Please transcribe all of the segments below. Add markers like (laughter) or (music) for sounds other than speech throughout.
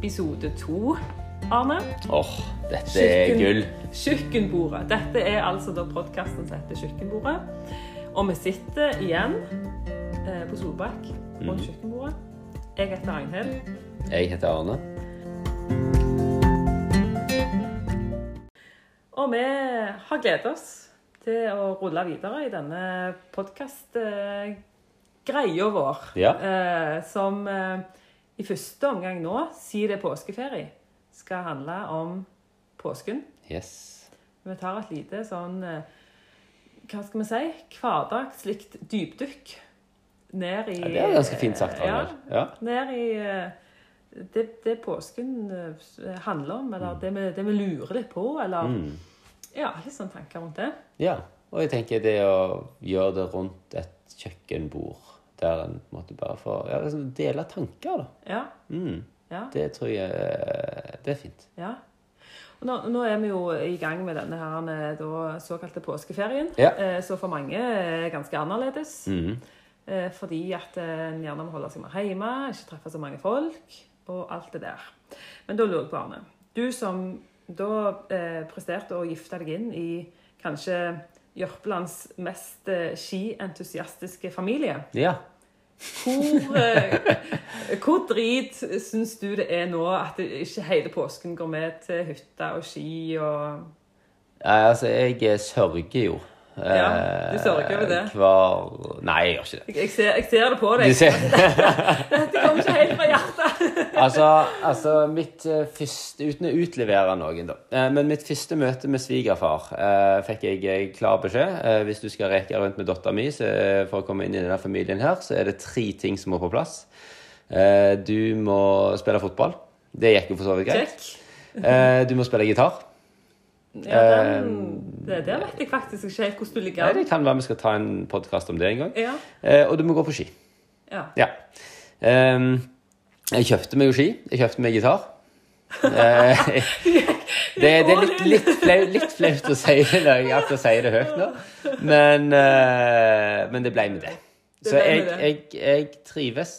episode to, Arne. Åh, dette er gull. Kjøkkenbordet. Dette er altså da podkasten som heter Kjøkkenbordet. Og vi sitter igjen eh, på Solbakk rundt kjøkkenbordet. Jeg heter Ragnhild. Jeg heter Arne. Og vi har gledet oss til å rulle videre i denne podkast-greia vår. Ja. Eh, som eh, i første omgang nå, siden det er påskeferie, skal handle om påsken. Yes. Vi tar et lite sånn eh, Hva skal vi si? Hverdagslikt dypdykk ned i Ja, det er ganske fint sagt, Ja, Ja. ned i eh, det, det påsken eh, handler om, eller det, vi, det vi lurer litt på, eller Mm. Ja, litt sånn tanker rundt det. ja. Og jeg tenker det å gjøre det rundt et kjøkkenbord, der en på en måte bare får ja, liksom dele tanker, da. Ja. Mm. Ja. Det tror jeg eh, Det er fint. ja. Nå, nå er vi jo i gang med denne her, eh, da, såkalte påskeferien, Ja. eh, så for mange er ganske annerledes. Mm. Eh, fordi at eh, en gjerne må holde seg mer hjemme, ikke treffe så mange folk, og alt det der. Men da lurer jeg på, Arne. Du som da eh, presterte å gifte deg inn i kanskje Jørpelands mest eh, skientusiastiske familie. Ja. Hvor, eh, (laughs) hvor drit syns du det er nå at ikke hele påsken går med til hytta og ski og Nei, altså, jeg eh, sørger jo. Ja, du sørger over det. Hver Nei, jeg gjør ikke det. Jeg, jeg, ser, jeg ser det på Du deg. ser (laughs) Det kommer ikke helt fra hjertet. Altså, altså mitt eh, første Uten å utlevere noen, da. Eh, men mitt første møte med svigerfar eh, fikk jeg klar beskjed. Hvis du skal reke rundt med dattera mi for å komme inn i denne familien her, så er det tre ting som må på plass. Du må spille fotball. Det gikk jo for så vidt greit. Du må spille gitar. Ja, den, det der vet jeg faktisk ikke helt hvordan du ligger an. det kan være vi skal ta en podkast om det en gang. Ja, Eh, og du må gå på ski. ja. Ja. Ehm, jeg kjøpte meg jo ski. Jeg kjøpte meg gitar. (laughs) Eh, det, det er litt, litt, flaut, litt flaut å si det når jeg akkurat sier det høyt nå, men, eh, men det ble med det. Så jeg, jeg, jeg trives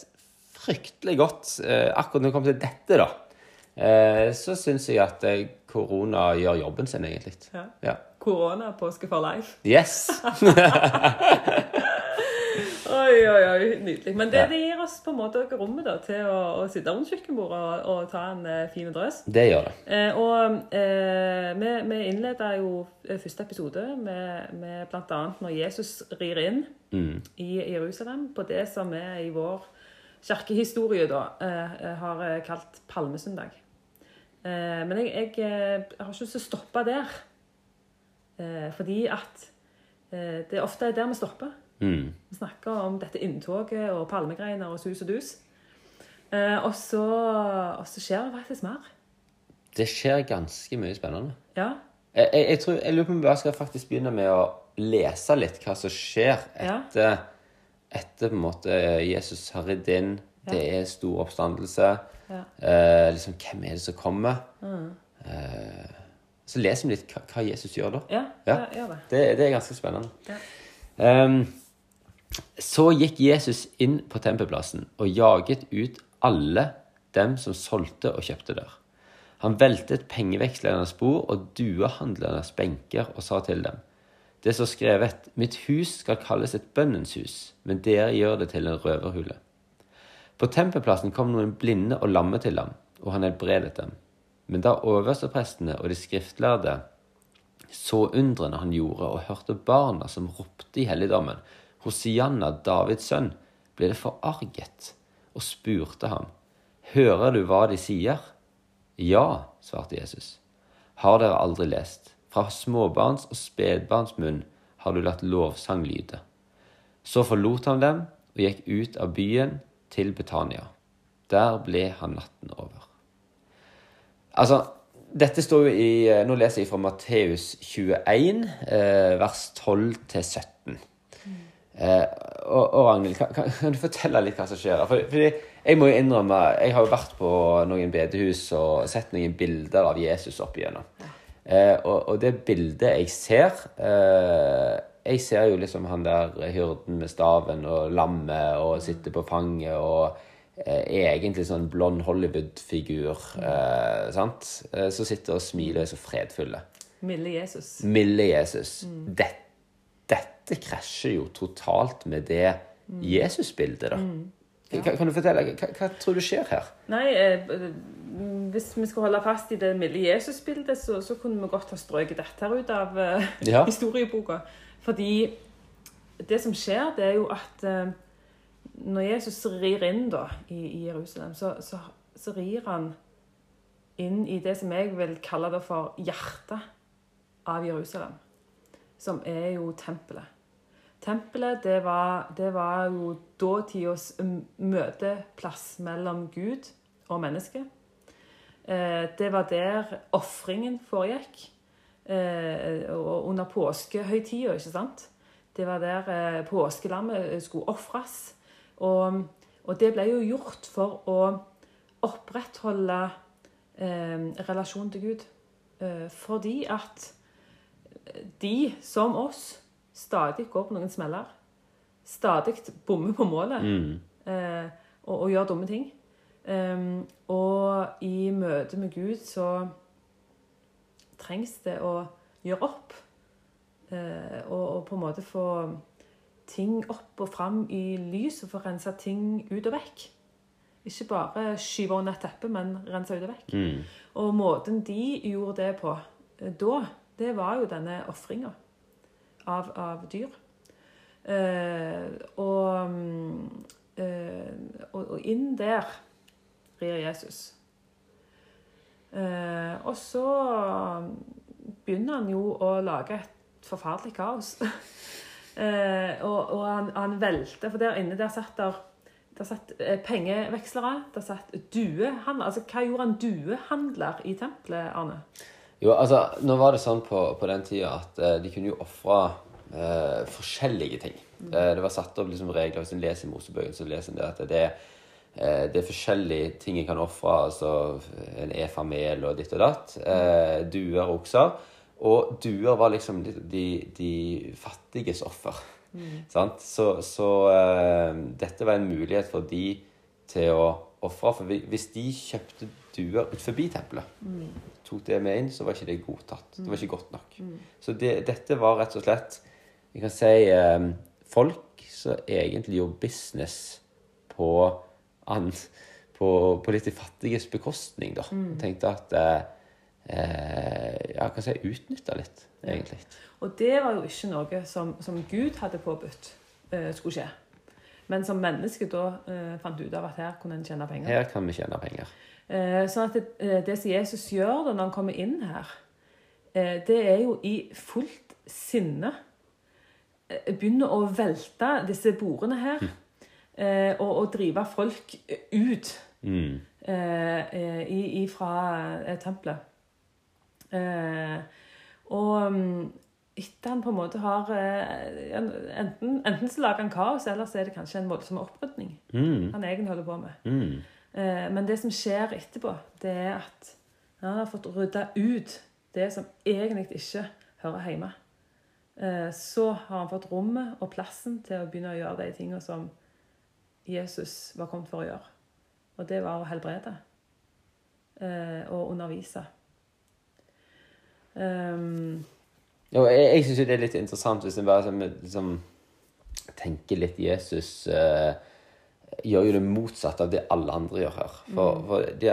fryktelig godt eh, akkurat når det kommer til dette, da. Så syns jeg at korona gjør jobben sin, egentlig. Ja. Ja. Korona, påske for life. Yes! (laughs) Oi, oi, oi, nydelig. Men det, det gir oss på en måte også rommet da, til å, å sitte rundt kjøkkenbordet og, og ta en eh, fin drøs. Det gjør det. Eh, og eh, vi, vi innleda jo eh, første episode med, med bl.a. når Jesus rir inn Mm. i Jerusalem på det som vi i vår kirkehistorie da eh, har eh, kalt palmesøndag. Men jeg, jeg, har ikke lyst til å stoppe der. Fordi at det ofte er der vi stopper. Mm. Vi snakker om dette inntoget og palmegreiner og sus og dus. Eh, og, så, og så skjer det faktisk mer. Det skjer ganske mye spennende. Ja. Jeg, jeg, jeg, tror, jeg lurer på om vi bare skal faktisk begynne med å lese litt hva som skjer Ja. etter, etter på en måte Jesus har ridd inn. Det er stor oppstandelse. Ja. Eh, liksom, hvem er det som kommer? Eh, så leser vi litt hva, hva Jesus gjør da. Ja, Ja. ja. gjør det. Det, det er ganske spennende. Ja. Ehm, så gikk Jesus inn på tempelplassen og jaget ut alle dem som solgte og kjøpte der. Han veltet pengevekslernes bord og duehandlernes benker og sa til dem:" Det står skrevet:" Mitt hus skal kalles et bønnens hus, men dere gjør det til en røverhule. På tempelplassen kom noen blinde og lamme til ham, og han helbredet dem. Men da oversteprestene og de skriftlærde så undrene han gjorde, og hørte barna som ropte i helligdommen, Hosianna, Davids sønn, ble det forarget og spurte ham, Hører du hva de sier? Ja, svarte Jesus. Har dere aldri lest? Fra småbarns og spedbarns munn har du latt lovsang lyde. Så forlot han dem og gikk ut av byen til Betania. Der ble han natten over. Altså, dette står jo i eh, Nå leser jeg fra Matteus 21, eh, vers 12 til 17. Eh, og, og Ragnhild, kan, kan, du fortelle litt hva som skjer? For, fordi jeg må jo innrømme, jeg har jo vært på noen bedehus og sett noen bilder av Jesus opp igjennom. Eh, og, og det bildet jeg ser eh, Jeg ser jo liksom han der hyrden med staven og lammet og sitter på fanget og eh, egentlig sånn blond Hollywood-figur, eh, sant? Eh, som sitter og smiler og er så fredfulle. Milde Jesus. Milde Jesus. Mm. dette krasjer jo totalt med det Jesus-bildet, da. Kan, kan du fortelle, hva, hva tror du skjer her? Nei, eh, hvis vi skal holde fast i det milde Jesus-bildet, så, så kunne vi godt ha strøket dette her ut av eh, Ja. (laughs) historieboka. Fordi det som skjer, det er jo at eh, når Jesus rir inn da, i, i Jerusalem, så, så, så rir han inn i det som jeg vil kalle det for hjertet av Jerusalem. Som er jo tempelet. Tempelet, det var, det var jo datidas møteplass mellom Gud og menneske. Eh, det var der ofringen foregikk. Eh, under påskehøytida, ikke sant? Det var der eh, påskelammet skulle ofres. Og, og det ble jo gjort for å opprettholde eh, relasjonen til Gud. Eh, fordi at de, som oss, stadig går på noen smeller. Stadig bommer på målet eh, og, og gjør dumme ting. Um, og i møte med Gud så trengs det å gjøre opp. Eh, og, og på en måte få ting opp og fram i lyset, få rensa ting ut og vekk. Ikke bare skyve under et teppe, men rense ut og vekk. Og måten de gjorde det på eh, da, det var jo denne ofringa av, av dyr. Eh, og, eh, og, og inn der rir Jesus. Eh, og så begynner han jo å lage et forferdelig kaos. (laughs) eh, og og han, han velter, for der inne der satt der der satt eh, pengevekslere, der satt duehandler. Altså, hva gjorde en duehandler i tempelet, Arne? Jo, altså, nå var det sånn på, på den tida at eh, de kunne jo ofre eh, forskjellige ting. Eh, det var satt opp liksom regler. Hvis en leser i Mosebøken, så leser en det at det, eh, det er forskjellige ting en kan ofre. Altså en efa mel og ditt og datt. Eh, duer og okser. Og duer var liksom de, de, fattiges offer. Sant? Så, så uh, dette var en mulighet for de til å ofre. For hvis de kjøpte duer ut forbi tempelet, tok det med inn, så var ikke det godtatt. Det var ikke godt nok. Så det, dette var rett og slett Vi kan si eh, folk som egentlig gjorde business på, an, på, på litt de fattiges bekostning, da. Mm. tenkte at eh, eh, Ja, hva skal jeg utnytte litt, egentlig. Og det var jo ikke noe som, som Gud hadde påbudt eh, skulle skje. Men som menneske da eh, fant ut av at her kunne en tjene penger. Her kan vi tjene penger. Eh, sånn at det, eh, det som Jesus gjør da når han kommer inn her, eh, det er jo i fullt sinne begynner å velte disse bordene her. Eh, og, og drive folk ut Mm. i- ifra eh, tempelet. Og mm, etter han på en måte har enten, enten så lager han kaos, eller så er det kanskje en voldsom opprydning Mm. han egentlig holder på med. Mm. Eh, men det som skjer etterpå, det er at han har fått rydda ut det som egentlig ikke hører hjemme. Eh, så har han fått rommet og plassen til å begynne å gjøre de tingene som Jesus var kommet for å gjøre. Og det var å helbrede eh, og undervise. Um, Jo, jeg, jeg syns jo det er litt interessant hvis en bare liksom, tenker litt Jesus eh, gjør jo det motsatte av det alle andre gjør her. For, for de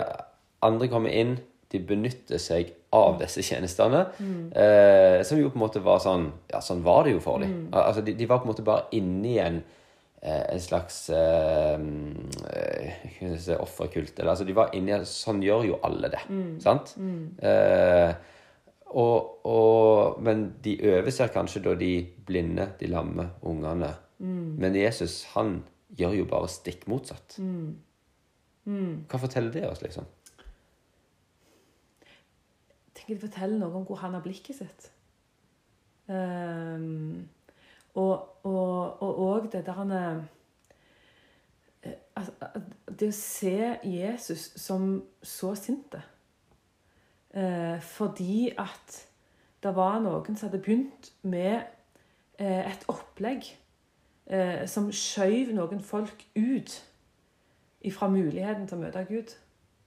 andre kommer inn, de benytter seg av disse tjenestene. Eh, som jo på en måte var sånn Ja, sånn var det jo for dem. Altså, de, de var på en måte bare inni en eh, en slags eh, eh, si, offerkult. Eller, altså, de var inni Sånn gjør jo alle det. Sant? Eh, og, og, men de overser kanskje da de blinde, de lamme, ungene. Men Jesus, han gjør jo bare stikk motsatt. Hva forteller det oss, liksom? Jeg tenker det forteller noe om hvor han har blikket sitt. Um, og og, og, og det der han er eh, altså, Det å se Jesus som så sinte eh, fordi at det var noen som hadde begynt med eh, et opplegg eh, som skjøv noen folk ut ifra muligheten til å møte Gud.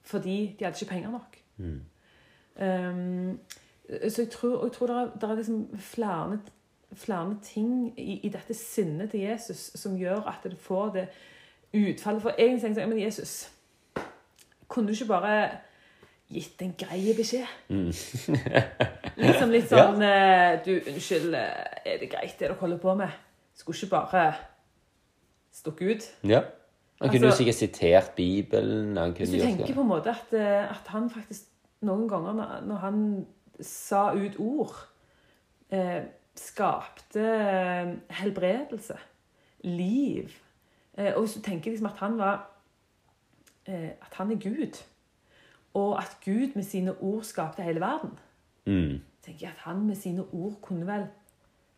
Fordi de hadde ikke penger nok. Um, så jeg tror, jeg tror det er, det er liksom flere, flere ting i, i dette sinnet til Jesus som gjør at det får det utfallet. For egentlig tenker jeg men Jesus, kunne du ikke bare gitt en grei beskjed? liksom litt (laughs) sånn ja. Du, unnskyld, eh, er det greit det dere holder på med? Skulle ikke bare stukke ut? Ja. Han kunne Altså- jo sikkert sitert Bibelen. Han Hvis du tenker på en måte at, eh, at han faktisk noen ganger når, når han sa ut ord, eh, skapte eh, helbredelse, liv eh, Og hvis du tenker liksom at han var eh, At han er Gud, og at Gud med sine ord skapte hele verden, Mm. tenker jeg at han med sine ord kunne vel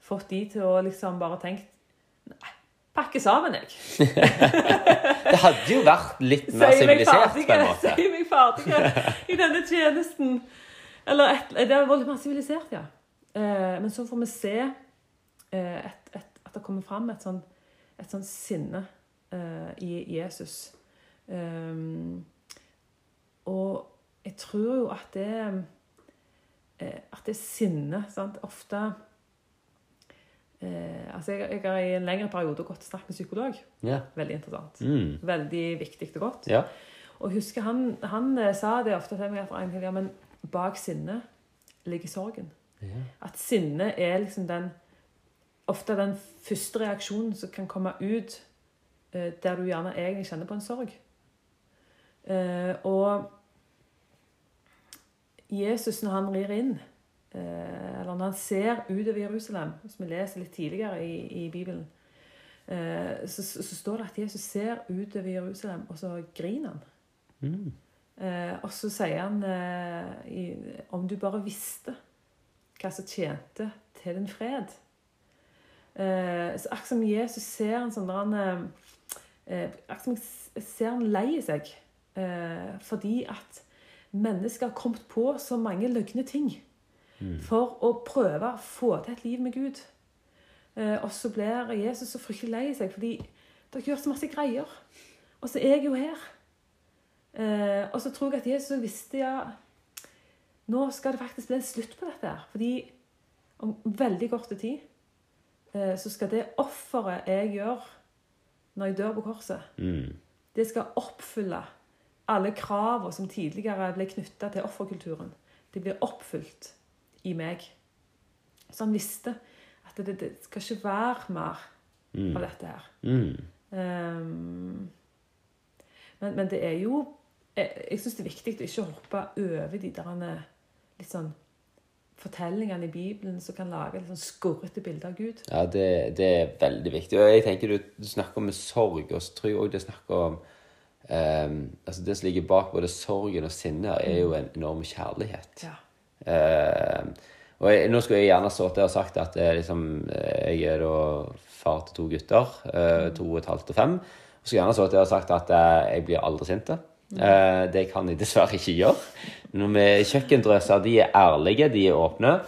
fått de til å liksom bare tenkt Nei, pakke sammen, jeg. (laughs) Det hadde jo vært litt mer sivilisert, på en måte. Si meg ferdig i denne tjenesten. Eller et, det var litt mer sivilisert, ja. Eh, men så får vi se eh, et, et, at det kommer fram et sånn, et sånn sinne eh, i Jesus. Um, og jeg tror jo at det eh, At det sinnet ofte eh, altså jeg, jeg har i en lengre periode gått og snakket med psykolog. Yeah. Veldig interessant. Mm. Veldig viktig og godt. Yeah. Og husker han, han eh, sa det ofte til meg, at ja, men bak sinnet ligger sorgen. At sinnet er liksom den ofte den første reaksjonen som kan komme ut eh, der du gjerne egentlig kjenner på en sorg. Eh, og Jesus, når han rir inn, eller når han ser utover Jerusalem, som vi leser litt tidligere i, i Bibelen, eh, så, så, står det at Jesus ser utover Jerusalem, og så griner han. Mm. og så sier han eh, om du bare visste hva som tjente til din fred. Eh, så akkurat som Jesus ser en sånn der eh, Akkurat som jeg ser han lei seg eh, fordi at mennesker har kommet på så mange løgne ting for å prøve å få til et liv med Gud. Eh, og så blir Jesus så fryktelig lei seg fordi dere gjør så masse greier. Og så er jeg jo her. Eh, og så tror jeg at Jesus visste ja, nå skal det faktisk bli en slutt på dette. her. Fordi om veldig kort tid eh, så skal det offeret jeg gjør når jeg dør på korset, Mm. det skal oppfylle alle kravene som tidligere ble knytta til offerkulturen. De blir oppfylt i meg. Så han visste at det, det skal ikke være mer av dette her. Mm. Um, men, men det er jo Jeg, jeg syns det er viktig å ikke hoppe over de der eh, litt sånn fortellingene i Bibelen som kan lage litt sånn skurrete bilder av Gud. Ja, det, det er veldig viktig. Og jeg tenker du, du snakker om sorg, og så tror jeg òg det snakker om um, altså Det som ligger bak både sorgen og sinnet, er jo en enorm kjærlighet. Ja. Ehm, og jeg, nå skulle jeg gjerne sittet og sagt at eh, liksom, eh, jeg er da far til to gutter, eh, to og et halvt og fem. Og skulle gjerne sittet og sagt at eh, jeg blir aldri sint. Eh, det kan jeg (laughs) dessverre ikke gjøre. Når vi kjøkkendrøser, de er ærlige, de er åpne.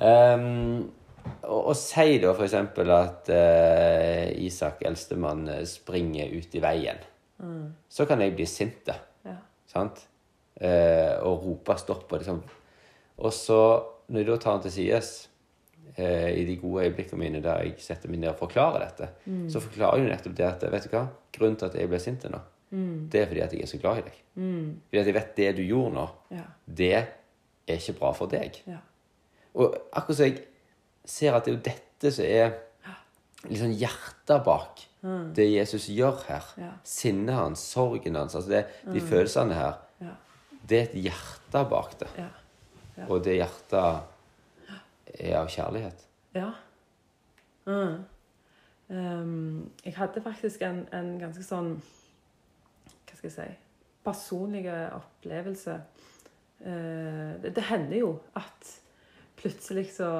Um, og, og si da eksempel at uh, Isak, eldstemann, eh, springer ut i veien. Så kan jeg bli sint. Ja. Sant? Uh, og rope stopp. Og, liksom. Og så, når jeg da tar han til sides eh, i de gode øyeblikkene mine der jeg setter meg ned og forklarer dette, så forklarer jeg nettopp det at vet du hva, grunnen til at jeg ble sint nå, det er fordi at jeg er så glad i deg. Fordi at jeg vet det du gjorde nå, Ja. det er ikke bra for deg. Ja. Og akkurat som jeg ser at det er jo dette som er liksom hjertet bak det Jesus gjør her. Ja. Sinnet hans, sorgen hans, altså det, de følelsene her. Ja. Det er et hjerte bak det. Ja. Ja. Og det hjertet er av kjærlighet. Ja. Mm. Um, jeg hadde faktisk en, en ganske sånn Hva skal jeg si Personlig opplevelse. Uh, det, det hender jo at plutselig så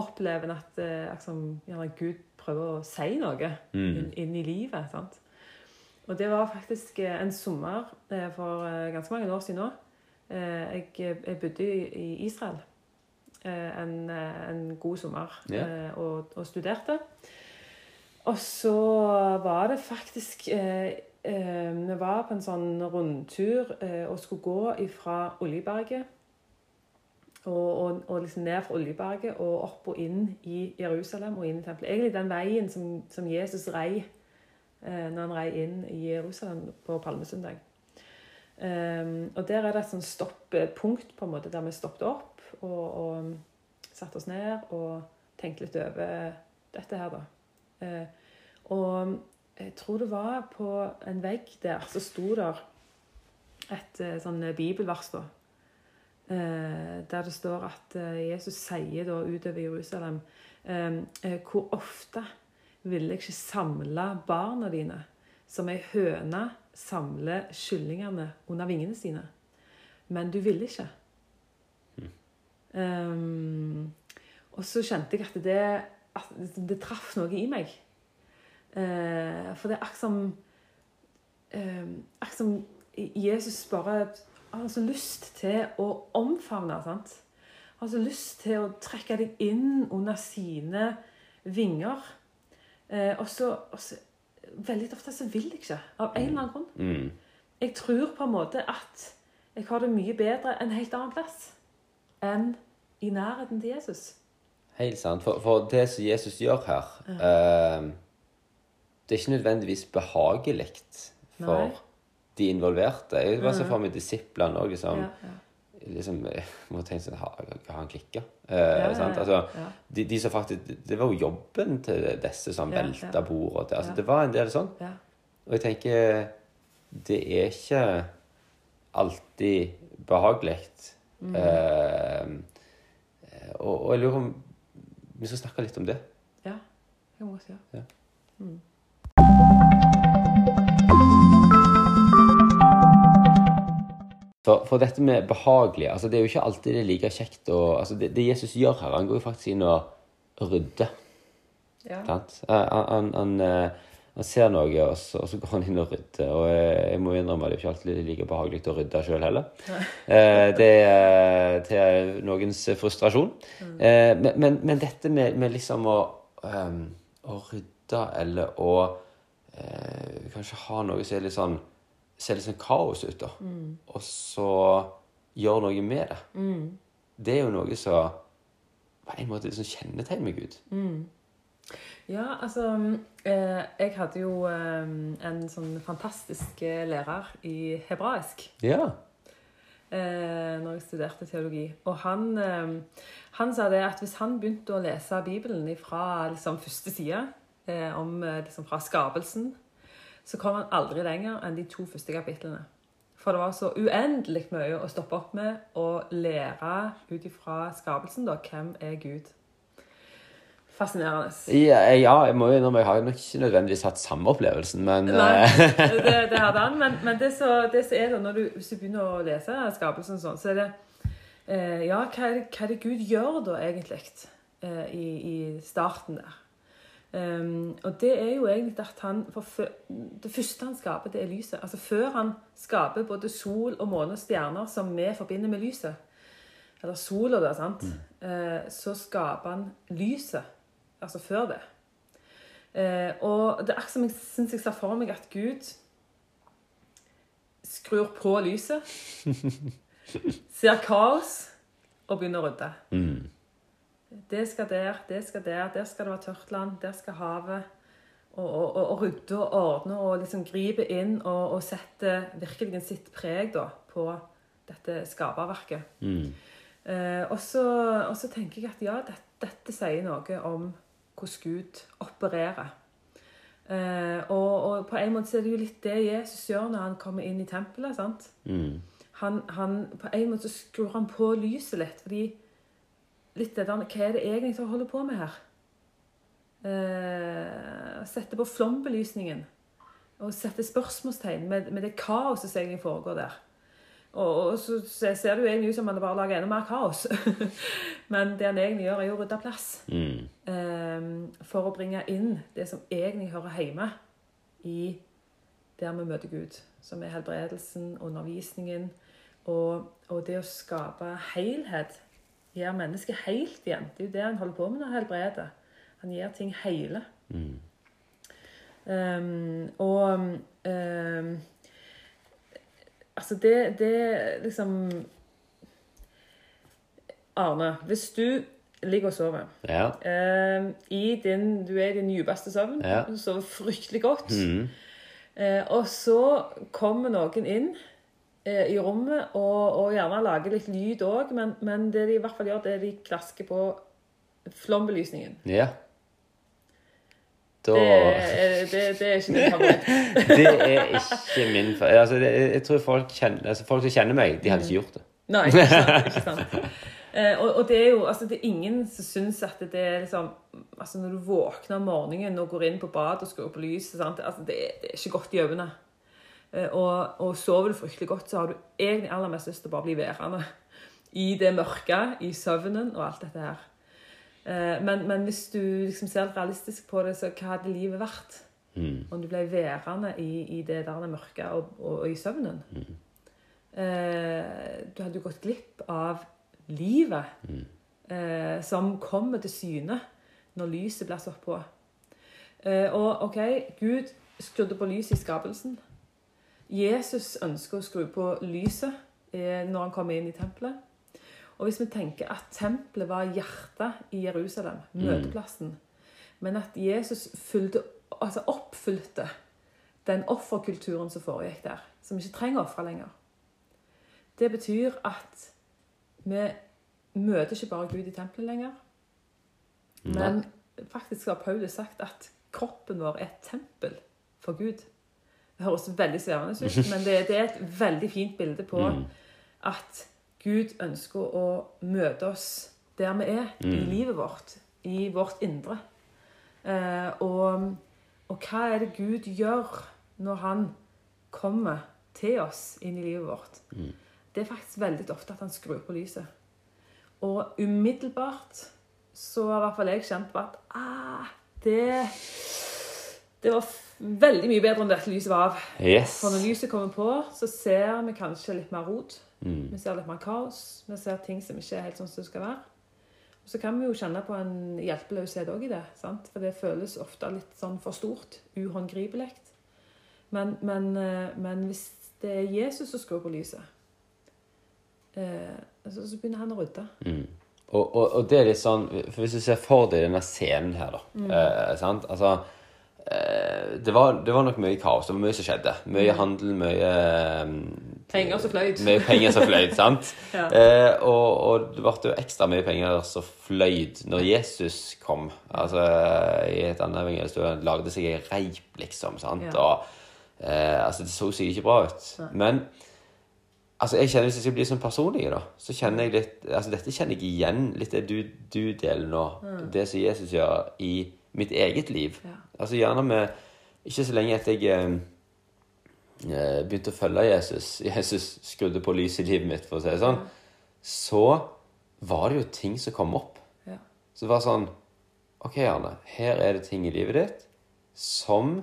opplever en at liksom, gjerne Gud prøver å si noe inn, inn i livet. sant? Og det var faktisk eh, en sommer for ganske mange år siden nå. Eh, Jeg, jeg bodde i Israel eh, en, eh, en god sommer eh, og, og studerte. Og så var det faktisk Vi var på en sånn rundtur eh, og skulle gå fra Oljeberget og, og, og liksom ned fra Oljeberget og opp og inn i Jerusalem og inn i tempelet. Egentlig den veien som, som Jesus rei eh, når han rei inn i Jerusalem på palmesøndag. Um, og der er det et sånn stoppunkt på en måte der vi stoppet opp og, og satte oss ned og tenkte litt over dette her, da. Uh, og jeg tror det var på en vegg der så sto der et uh, sånn bibelvers, da. Uh, der det står at Jesus sier da utover Jerusalem Hvor ofte ville jeg ikke samle barna dine som ei høne samle kyllingene under vingene sine. Men du ville ikke. Mm. Um, og så kjente jeg at det, at det traff noe i meg. Uh, for det er akkurat som uh, Akkurat som Jesus bare har så lyst til å omfavne. sant? Har så lyst til å trekke deg inn under sine vinger. Uh, og så veldig ofte så vil jeg ikke, av en eller annen grunn. Mm. Jeg tror på en måte at jeg har det mye bedre en helt annen plass enn i nærheten til Jesus. Helt sant. For, for det som Jesus gjør her ja. eh, Det er ikke nødvendigvis behagelig for Nei. de involverte. Jeg var så for meg disiplene òg. Liksom. Ja, ja liksom, (laughs) må tenke sånn Har, har han klikka? Eh, ja, altså, de, de, som faktisk Det var jo jobben til disse som ja, velta bordet. Altså, Det var en del sånn. Og jeg tenker Det er ikke alltid behagelig. Mm. Eh, og, og, jeg lurer om vi skal snakke litt om det. Ja. Jeg må si. Ja. Mm. For, for, dette med behagelig altså Det er jo ikke alltid det er like kjekt å altså det, det, Jesus gjør her, han går jo faktisk inn og rydder. Ja. Han, han, han, eh, han, ser noe, og så, og så, går han inn og rydder. Og jeg må innrømme at det er ikke alltid like behagelig å rydde sjøl heller. Eh, det er til noens frustrasjon. Mm. Eh, men, men, men, dette med, med liksom å, um, å, rydde eller å eh, kanskje ha noe som er litt sånn ser litt sånn kaos ut, da. Mm. Og så gjør noe med det. Mm. Det er jo noe som på en måte liksom kjennetegner meg ut. Mm. Ja, altså eh, Jeg hadde jo eh, en sånn fantastisk eh, lærer i hebraisk. Ja. Eh, når jeg studerte teologi. Og han, eh, han, sa det at hvis han begynte å lese Bibelen fra liksom, første side, eh, om, liksom, fra skapelsen så kom han aldri lenger enn de to første kapitlene. For det var så uendelig mye å stoppe opp med og lære ut ifra skapelsen, da. Hvem er Gud? Fascinerende. Ja, ja jeg må jo innrømme jeg har nok ikke nødvendigvis hatt samme opplevelsen, men Nei, eh, det, (laughs) det hadde han. Men, men det, som er det, når du, hvis du begynner å lese skapelsen sånn, så er det eh, Ja, hva er, det, hva er det Gud gjør da, egentlig, eh, i, i starten der? Um, og det er jo egentlig at han Det første han skaper, det er lyset. Altså Før han skaper både sol og måne og stjerner, som vi forbinder med lyset, eller sola, da, sant, mm. uh, så skaper han lyset. Altså før det. Uh, og det er akkurat som jeg syns jeg ser for meg at Gud skrur på lyset, (laughs) ser kaos og begynner å rydde. Mm. Det skal der, det skal der, der skal det være tørt land, der skal havet. Og, og, og rydde og ordne og liksom gripe inn og, og sette virkelig sitt preg da, på dette skaperverket. Mm. Eh, og, så, tenker jeg at ja, dette, dette sier noe om hvordan Gud opererer. Eh, og, og, på en måte så er det jo litt det Jesus gjør når han kommer inn i tempelet. sant? Mm. Han, han, på en måte så skrur han på lyset litt. fordi litt det der Hva er det egentlig som holder på med her? Eh, sette på flombelysningen og sette spørsmålstegn med, med det kaoset som egentlig foregår der. Og, og, så ser det jo egentlig ut som han bare lager enda mer kaos. (laughs) Men det han egentlig gjør, er å rydde plass. Mm. Eh, for å bringe inn det som egentlig hører hjemme i der vi møter Gud. Som er helbredelsen, undervisningen og, og det å skape helhet gjør mennesket helt igjen. Det er jo det han holder på med når han helbreder. Han gjør ting hele. Mm. Um, og um, Altså, det, det liksom Arne, hvis du ligger og sover Ja. um, i din, Du er i din dypeste søvn. Ja. Du sover fryktelig godt. Mm. Uh, og så kommer noen inn i rommet og, og gjerne lager litt lyd òg, men, men det de i hvert fall gjør, det er de klasker på flombelysningen. ja. Da Det, er- det, det er ikke min favoritt. (laughs) Det er ikke min favoritt. altså, det, Jeg tror folk, kjenner, altså, folk som kjenner meg, de hadde ikke gjort det. Nei, ikke sant. (laughs) Ikke sant. Eh, og, og det er jo altså, det er ingen som syns at det er liksom altså Når du våkner om morgenen og går inn på badet og skrur på lyset? Altså, det, det er ikke godt i øynene. Eh, og, og sover du fryktelig godt, så har du egentlig aller mest lyst til å bare bli værende i det mørke, i søvnen og alt dette her. Eh, men, men hvis du liksom ser realistisk på det, så hva hadde livet vært? Mm. Om du ble værende i, i det der mørke og, og, og i søvnen. Eh, du hadde jo gått glipp av livet eh, som kommer til syne når lyset blir satt på. Eh, og OK, Gud skrudde på lyset i skapelsen. Jesus ønsker å skru på lyset eh, når han kommer inn i tempelet. Og hvis vi tenker at tempelet var hjertet i Jerusalem, møteplassen, men at Jesus fylte, altså oppfylte den offerkulturen som foregikk der, som ikke trenger ofre lenger. Det betyr at vi møter ikke bare Gud i tempelet lenger, men faktisk har Paulus sagt at kroppen vår er et tempel for Gud. Det høres veldig svevende ut, (laughs) men det, det er et veldig fint bilde på at Gud ønsker å møte oss der vi er, i livet vårt, i vårt indre. Eh, og, og hva er det Gud gjør når han kommer til oss inn i livet vårt? Det er faktisk veldig ofte at han skrur på lyset. Og umiddelbart så har i hvert fall jeg kjent på at ah, det, det var veldig mye bedre enn dette lyset var av. Yes. For når lyset kommer på, så ser vi kanskje litt mer rot. Mm. Vi ser litt mer kaos. Vi ser ting som ikke er helt sånn som det skal være. Så kan vi jo kjenne på en hjelpeløshet òg i det. sant? For det føles ofte litt sånn for stort. Uhåndgripelig. Men, men, eh, men hvis det er Jesus som skrur på lyset, eh, så, begynner han å rydde. Mm. Og, og, og det er litt sånn For hvis du ser for deg denne scenen her, da. Eh, sant? Altså det, var, det var nok mye kaos. Det var mye som skjedde. Mye handel, mye eh, Penger som fløyt. Mye penger som fløyt, (laughs) sant? Ja. eh, og, og det ble jo ekstra mye penger som fløyt når Jesus kom. Altså, I et annet evangelium han lagde seg ei reip, liksom. sant? Ja. Og eh, altså, Det så sikkert ikke bra ut. Men altså, jeg kjenner Hvis jeg skal bli sånn personlig, da, så kjenner jeg litt altså Dette kjenner jeg igjen, litt det du, du deler nå. Det som Jesus gjør i mitt eget liv. Ja. Altså gjerne med Ikke så lenge etter jeg eh, eh, begynte å følge Jesus, (laughs) Jesus skrudde på lyset i livet mitt, for å si det sånn, så var det jo ting som kom opp. Ja. Så det var sånn OK, Arne, her er det ting i livet ditt som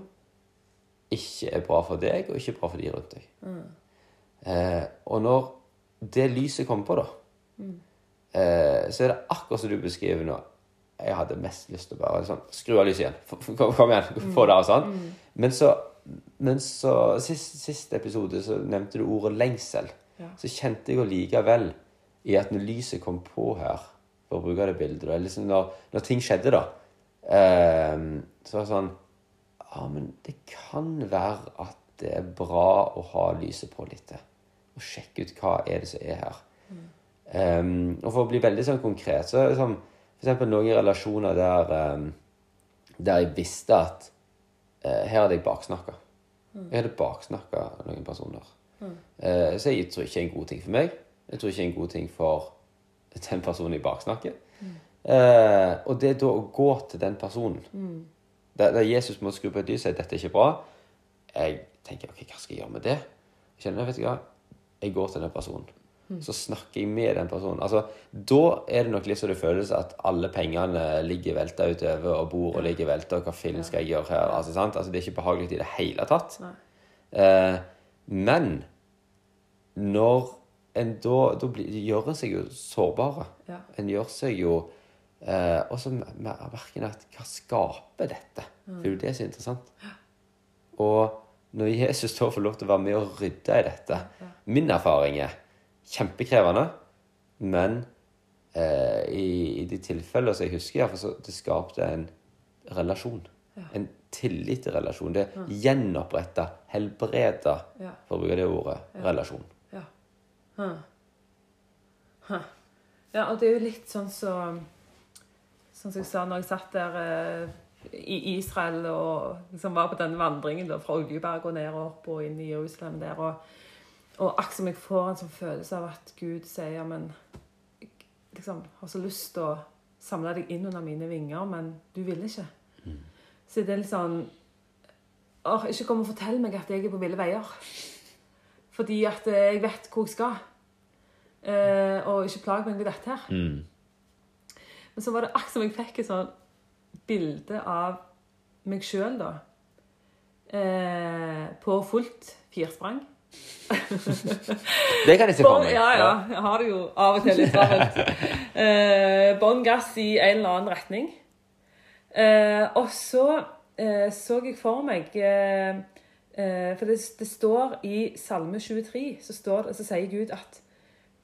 ikke er bra for deg, og ikke bra for de rundt deg. Eh, og når det lyset kommer på, da, eh, så er det akkurat som du beskriver nå. Jeg hadde mest lyst til å bare sånn, skru av lyset igjen. Kom, kom igjen, få det av. sånn. Men så, men så sist, sist episode så nevnte du ordet lengsel. Ja. Så kjente jeg jo likevel i at når lyset kom på her, for å bruke det bildet, eller liksom når, når ting skjedde, da, eh, så var det sånn Ja, men det kan være at det er bra å ha lyset på litt. Og sjekke ut hva er det som er her. Um, og for å bli veldig sånn konkret, så er det sånn eksempel noen relasjoner der, um, der jeg visste at eh, her hadde jeg baksnakka. Jeg hadde baksnakka noen personer. Mm. så jeg tror ikke det er en god ting for meg. Jeg tror ikke det er en god ting for den personen jeg baksnakker. Eh, og det er da å gå til den personen der, der Jesus må skru på et lys og si dette er ikke bra. Jeg tenker ok, hva skal jeg gjøre med det? Jeg kjenner, vet du hva, jeg går til den personen. Så snakker jeg med den personen. Altså, Da er det nok litt så det føles at alle pengene ligger velta utover, og bordet ligger velta, og hva film skal jeg gjøre her? Altså, sant? altså Det er ikke behagelig i det hele tatt. Eh, men når en da, da blir, gjør en seg jo sårbare. Ja. En gjør seg jo eh, Og så merker en at hva skaper dette? For det er jo det som er interessant. Og når Jesus da får lov til å være med og rydde i dette Min erfaring er kjempekrevende, men eh, i, i de tilfellene som jeg husker, iallfall, så det skapte en relasjon. En tillit til relasjon. Det gjenoppretta, helbreda, Ja. for å bruke det ordet, relasjon. Ja. Ha. Ha. Ja, og det er jo litt sånn så Sånn som jeg sa når jeg satt der eh, i Israel og liksom var på den vandringen da, fra Oljeberg og ned og opp og inn i Jerusalem der. Og, og akkurat som jeg får en sånn følelse av at Gud sier men jeg liksom har så lyst til å samle deg inn under mine vinger, men du vil ikke. Så det er litt sånn Åh, ikke kom og fortell meg at jeg er på ville veier. Fordi at eh, jeg vet hvor jeg skal. Eh, og ikke plag meg med dette her. Mm. Men så var det akkurat som jeg fikk et sånn bilde av meg sjøl, da. Eh, på fullt firsprang. Det kan jeg se for meg. ja, ja. Jeg har det jo av og til litt travelt. (laughs) Eh, Bånn gass i en eller annen retning. Eh, og så eh, så jeg for meg eh, eh, For det, det står i Salme 23 så, står, så sier Gud at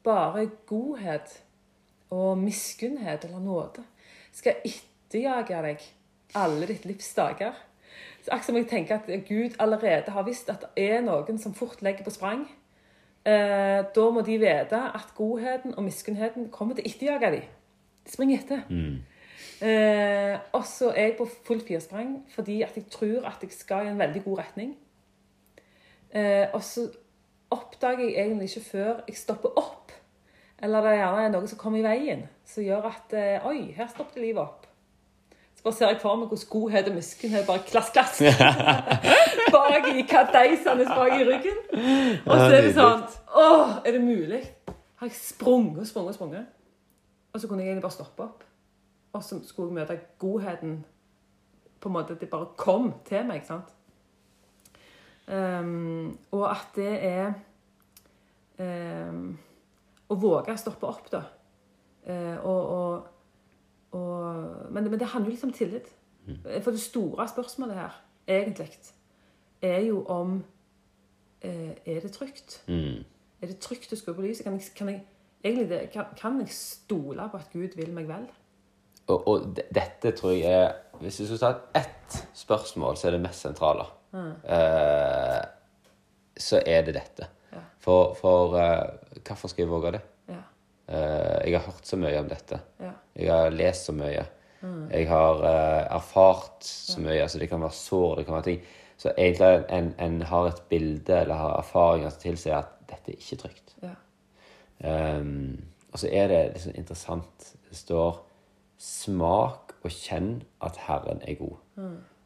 bare godhet og miskunnhet eller nåde skal etterjage deg alle ditt livs dager. Akkurat som jeg tenker at Gud allerede har visst at det er noen som fort legger på sprang. Eh, da må de vite at godheten og miskunnheten kommer til å etterjage dem. De springer etter. Eh, og så er jeg på fullt firsprang fordi at jeg tror at jeg skal i en veldig god retning. Eh, og så oppdager jeg egentlig ikke før jeg stopper opp. Eller det er gjerne er noe som kommer i veien, som gjør at eh, Oi, her stoppet livet opp. Bare ser jeg for meg hvordan godhet og miskunnhet bare klass, klass. bak i kadeisene bak i ryggen. Og så er det sånn Åh, er det mulig? Har jeg sprunget og sprunget og sprunget? Og så kunne jeg egentlig bare stoppe opp. Og så skulle jeg møte godheten på en måte at Det bare kom til meg. sant? Um, og at det er um, Å våge å stoppe opp, da. Uh, og, og, og, men, men det handler jo litt om tillit. For det store spørsmålet her, egentlig, er jo om eh, Er det trygt? Mm. Er det trygt å skru på lyset? Kan jeg, kan jeg, egentlig kan, kan jeg stole på at Gud vil meg vel? Og, og dette tror jeg er Hvis du skulle tatt ett spørsmål, så er det mest sentrale. Eh, så er det dette. Ja. For, for eh, hvorfor skal jeg våge det? Eh, jeg har hørt så mye om dette. Ja. Jeg har lest så mye. Jeg har eh, erfart så mye. altså Det kan være sår, det kan være ting. Så egentlig en, en har et bilde eller har erfaringer som tilsier at dette er ikke trygt. Ja. Um, og så er det liksom interessant. Det står 'smak og kjenn at Herren er god'.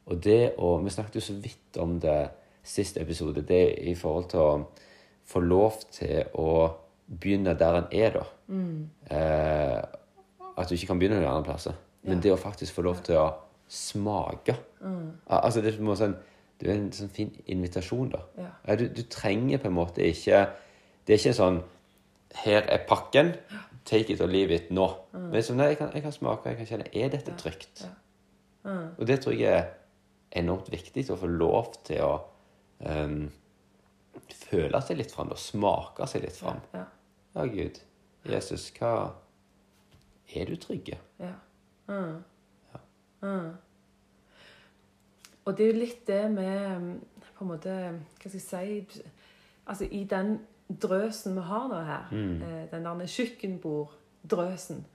Og det å Vi snakket jo så vidt om det sist episode. Det i forhold til å få lov til å begynne der en er, da. Eh, at du ikke kan begynne noen andre plasser. Men det å faktisk få lov til å smake. mm. Altså Det er en sånn det er en sånn fin invitasjon, da. Ja. Ja, du, du trenger på en måte ikke Det er ikke sånn Her er pakken. Take it or leave it nå. Men sånn, nei, jeg kan, jeg kan smake, jeg kan kjenne Er dette trygt? Og det tror jeg er enormt viktig å få lov til å um, føle seg litt fram, og smake seg litt fram. Ja. Ja, Gud. Jesus, hva Er du trygge? Ja. Mm. Mm. Og det er jo litt det med mm, på en måte, Hva skal jeg si Altså i den drøsen vi har nå her, mm. den der kjøkkenborddrøsen,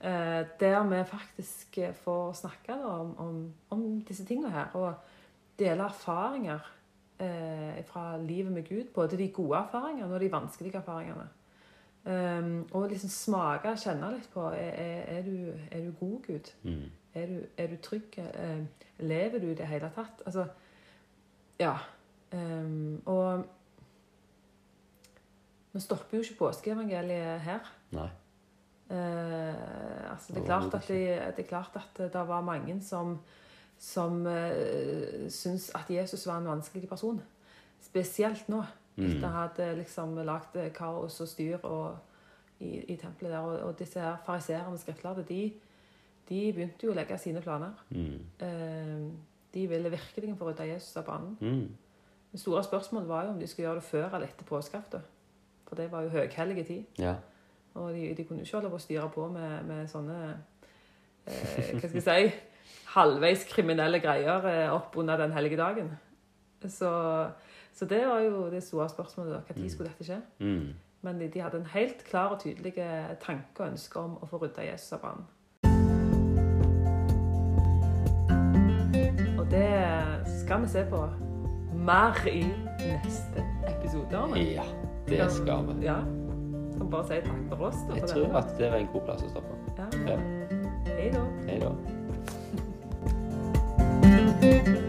eh, der vi faktisk eh, får snakke om, om, om disse tingene her, og dele erfaringer eh, fra livet med Gud, både de gode erfaringene og de vanskelige erfaringene. Um, og liksom smake kjenne litt på er, er, du, er du god, Gud? Er, du, er du trygg? Uh, lever du i det hele tatt? Altså, ja. Um, og nå stopper jo ikke påskeevangeliet her. Nei. Uh, altså det, er klart at det, det er klart at det var mange som, som uh, syntes at Jesus var en vanskelig person. Spesielt nå, etter å hadde liksom lagd kaos og styr og, i, i tempelet der. Og, og disse her fariserende og skriftlærde, de, de begynte jo å legge sine planer. Eh, De ville virkelig få rydda Jesus av banen. Mm. Det store spørsmålet var jo om de skulle gjøre det før eller etter påskeaften. For det var jo høghellige tid. Ja. Og de, de kunne ikke holde på å styre på med, med sånne eh, Hva skal jeg si (laughs) halvveis kriminelle greier eh, opp under den hellige dagen. Så, så det var jo det store spørsmålet. da, Når skulle dette skje? Mm. Men de, de hadde en helt klar og tydelig tanke og ønske om å få rydda Jesus av banen. Og det skal vi se på mer i neste episode. Ja, det skal vi. Ja. kan bare si takk for oss? Da, Jeg tror denne? at det var en god plass å stoppe. Ja. Ja. Hei da. Hei da. (laughs)